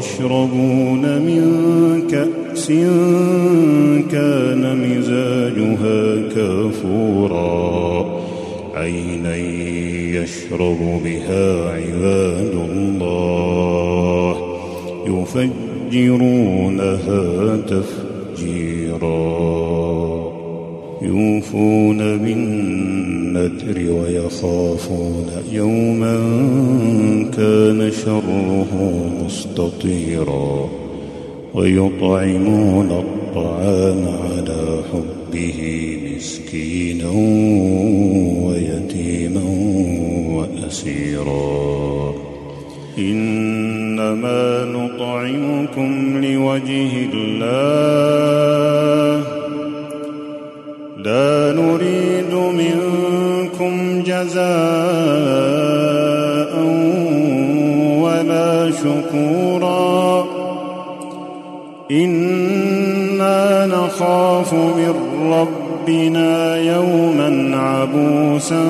يشربون من كأس كان مزاجها كافورا. عينا يشرب بها عباد الله يفجرونها تفجيرا. يوفون بالنذر ويخافون يوما كان شره مستطيرا ويطعمون الطعام على حبه مسكينا ويتيما وأسيرا. إنما نطعمكم لوجه الله. لا نريد منكم جزاء. شكورا. أنا نخاف من ربنا يوما عبوسا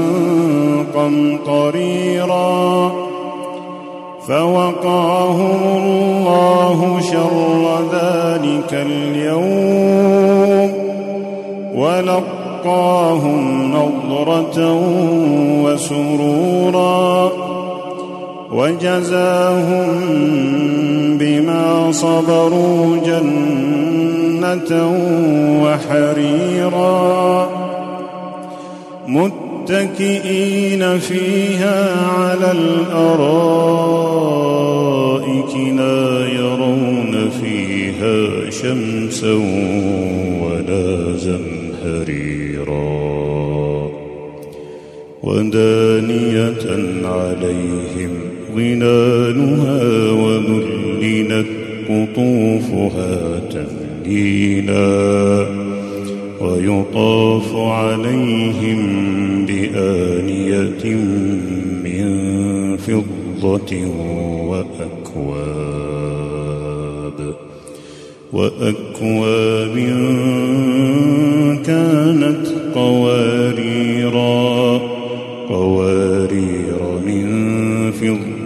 قمطريرا. فوقاهم الله شر ذلك اليوم ولقاهم نضرة وسرورا. وجزاهم بما صبروا جنة وحريرا. متكئين فيها على الأرائك لا يرون فيها شمسا ولا زمهريرا. ودانية عليهم ظلالها وذللت قطوفها تذليلا ويطاف عليهم بآنية من فضة وأكواب. وأكواب كانت قواريرا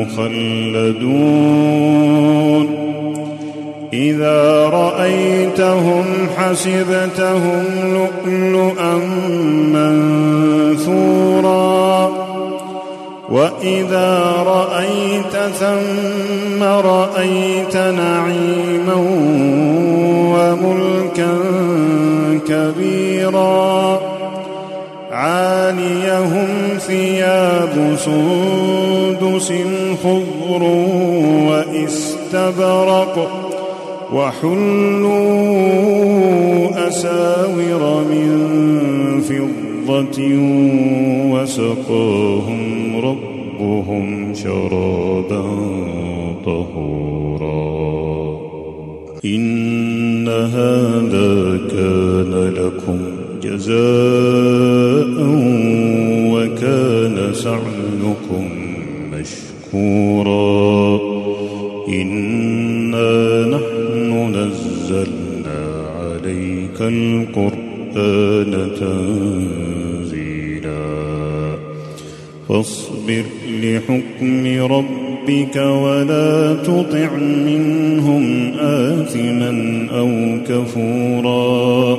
مخلدون إذا رأيتهم حسبتهم لؤلؤا منثورا. وإذا رأيت ثم رأيت نعيما وملكا كبيرا. عاليهم ثياب سندس خضر واستبرق وحلوا أساور من فضة وسقاهم ربهم شرابا طهورا. إن هذا كان لكم جزاء وكان سعيكم مشكورا. إنا نحن نزلنا عليك القرآن تنزيلا. فاصبر لحكم ربك ولا تطع منهم آثما أو كفورا.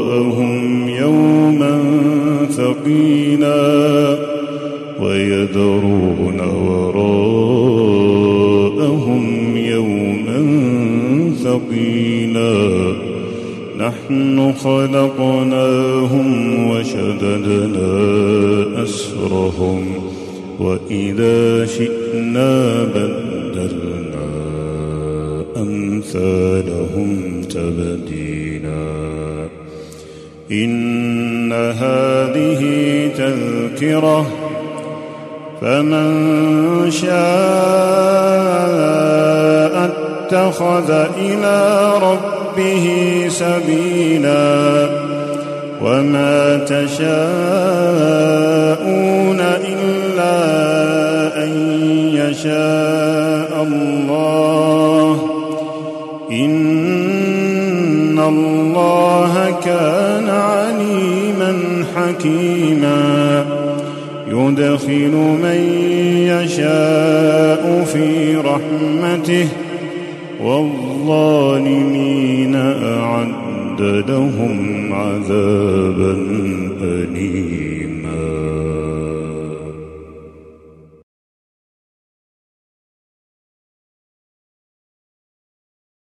ثقيلا ويذرون وراءهم يوما ثقيلا. نحن خلقناهم وشددنا أسرهم وإذا شئنا بدلنا أمثالهم تبديلا. إن هذه تذكرة فمن شاء اتخذ إلى ربه سبيلا وما تشاءون إلا أن يشاء الله إن الله كان عليما حكيما. يدخل من يشاء في رحمته والظالمين أعد لهم عذابا أليما.